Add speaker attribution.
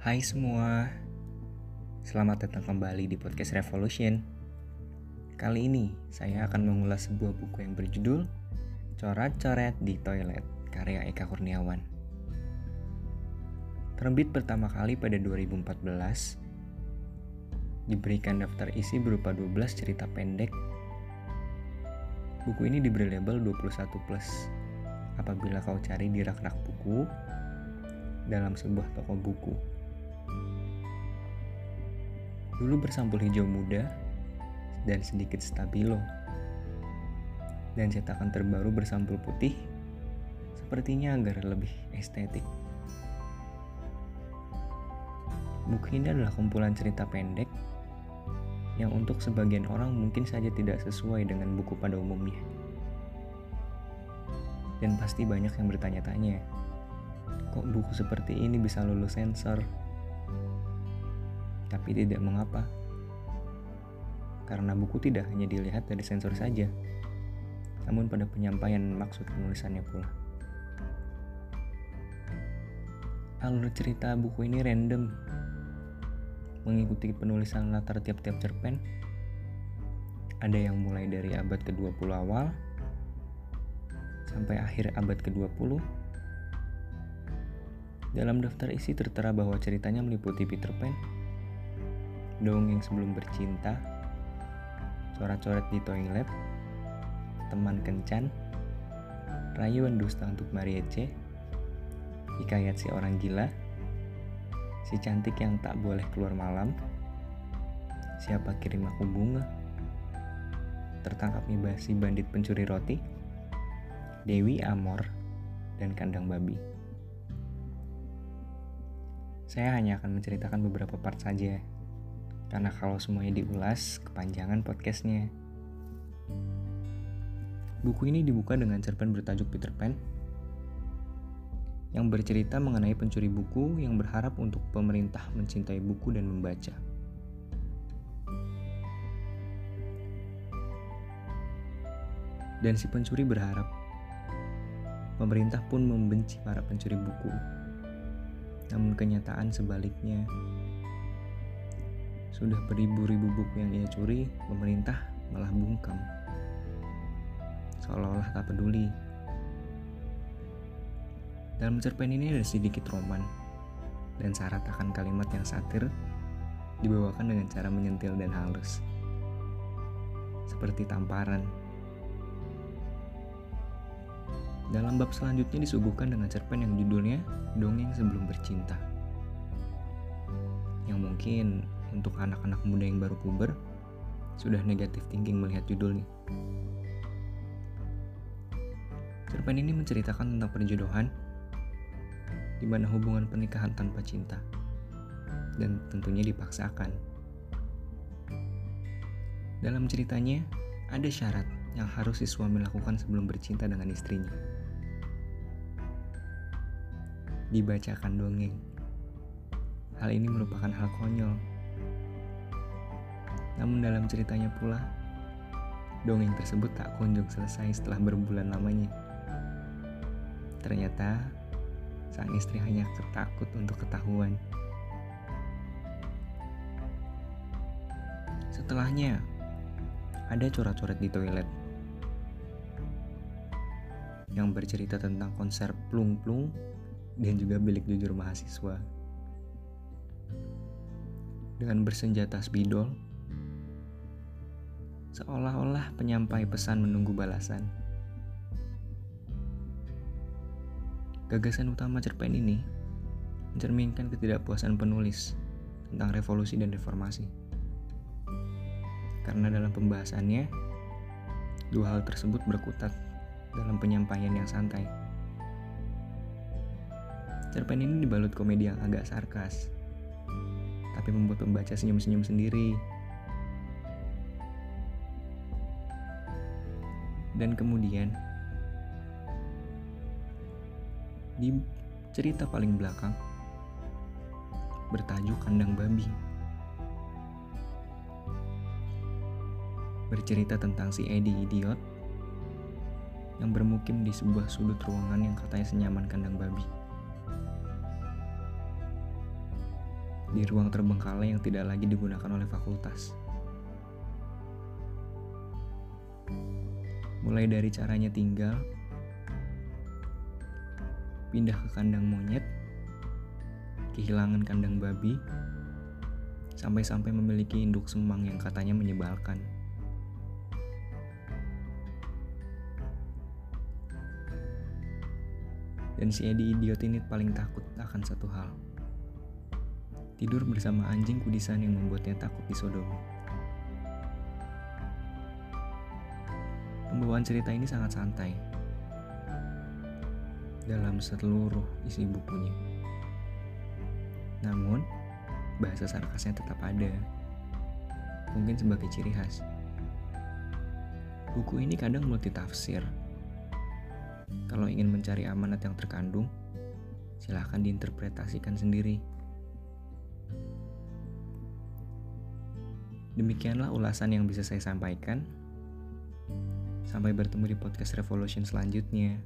Speaker 1: Hai semua, selamat datang kembali di podcast Revolution. Kali ini saya akan mengulas sebuah buku yang berjudul Coret-coret di Toilet, karya Eka Kurniawan. Terbit pertama kali pada 2014, diberikan daftar isi berupa 12 cerita pendek. Buku ini diberi label 21 plus apabila kau cari di rak-rak buku dalam sebuah toko buku. Dulu bersampul hijau muda dan sedikit stabilo. Dan cetakan terbaru bersampul putih sepertinya agar lebih estetik. Buku ini adalah kumpulan cerita pendek yang untuk sebagian orang mungkin saja tidak sesuai dengan buku pada umumnya. Dan pasti banyak yang bertanya-tanya, kok buku seperti ini bisa lulus sensor? Tapi tidak mengapa. Karena buku tidak hanya dilihat dari sensor saja, namun pada penyampaian maksud penulisannya pula. Alur cerita buku ini random, mengikuti penulisan latar tiap-tiap cerpen. Ada yang mulai dari abad ke-20 awal sampai akhir abad ke-20. Dalam daftar isi tertera bahwa ceritanya meliputi Peter Pan, dongeng sebelum bercinta, coret-coret di toilet, teman kencan, rayuan dusta untuk Mariece, hikayat si orang gila, si cantik yang tak boleh keluar malam, siapa kirim aku bunga, tertangkapnya si bandit pencuri roti, Dewi Amor, dan kandang babi. Saya hanya akan menceritakan beberapa part saja karena kalau semuanya diulas, kepanjangan podcastnya. Buku ini dibuka dengan cerpen bertajuk Peter Pan yang bercerita mengenai pencuri buku yang berharap untuk pemerintah mencintai buku dan membaca. Dan si pencuri berharap pemerintah pun membenci para pencuri buku. Namun kenyataan sebaliknya, sudah beribu-ribu buku yang ia curi, pemerintah malah bungkam. Seolah-olah tak peduli. Dalam cerpen ini ada sedikit roman dan syarat akan kalimat yang satir dibawakan dengan cara menyentil dan halus. Seperti tamparan. Dalam bab selanjutnya disuguhkan dengan cerpen yang judulnya Dongeng Sebelum Bercinta. Yang mungkin untuk anak-anak muda yang baru puber sudah negatif thinking melihat judulnya. Cerpen ini menceritakan tentang perjodohan di mana hubungan pernikahan tanpa cinta dan tentunya dipaksakan. Dalam ceritanya, ada syarat yang harus si suami lakukan sebelum bercinta dengan istrinya. Dibacakan dongeng. Hal ini merupakan hal konyol namun dalam ceritanya pula, dongeng tersebut tak kunjung selesai setelah berbulan lamanya. Ternyata sang istri hanya ketakut untuk ketahuan. Setelahnya, ada coret-coret di toilet yang bercerita tentang konser plung-plung dan juga bilik jujur mahasiswa. Dengan bersenjata spidol, seolah-olah penyampai pesan menunggu balasan. Gagasan utama cerpen ini mencerminkan ketidakpuasan penulis tentang revolusi dan reformasi. Karena dalam pembahasannya, dua hal tersebut berkutat dalam penyampaian yang santai. Cerpen ini dibalut komedi yang agak sarkas, tapi membuat pembaca senyum-senyum sendiri Dan kemudian di cerita paling belakang bertajuk kandang babi. Bercerita tentang si Eddie idiot yang bermukim di sebuah sudut ruangan yang katanya senyaman kandang babi. Di ruang terbengkalai yang tidak lagi digunakan oleh fakultas. Mulai dari caranya tinggal, pindah ke kandang monyet, kehilangan kandang babi, sampai-sampai memiliki induk semang yang katanya menyebalkan. Dan si Edi idiot ini paling takut akan satu hal. Tidur bersama anjing kudisan yang membuatnya takut disodomi. Pembawaan cerita ini sangat santai dalam seluruh isi bukunya. Namun, bahasa sarkasnya tetap ada. Mungkin sebagai ciri khas. Buku ini kadang multitafsir. Kalau ingin mencari amanat yang terkandung, silahkan diinterpretasikan sendiri. Demikianlah ulasan yang bisa saya sampaikan. Sampai bertemu di podcast Revolution selanjutnya.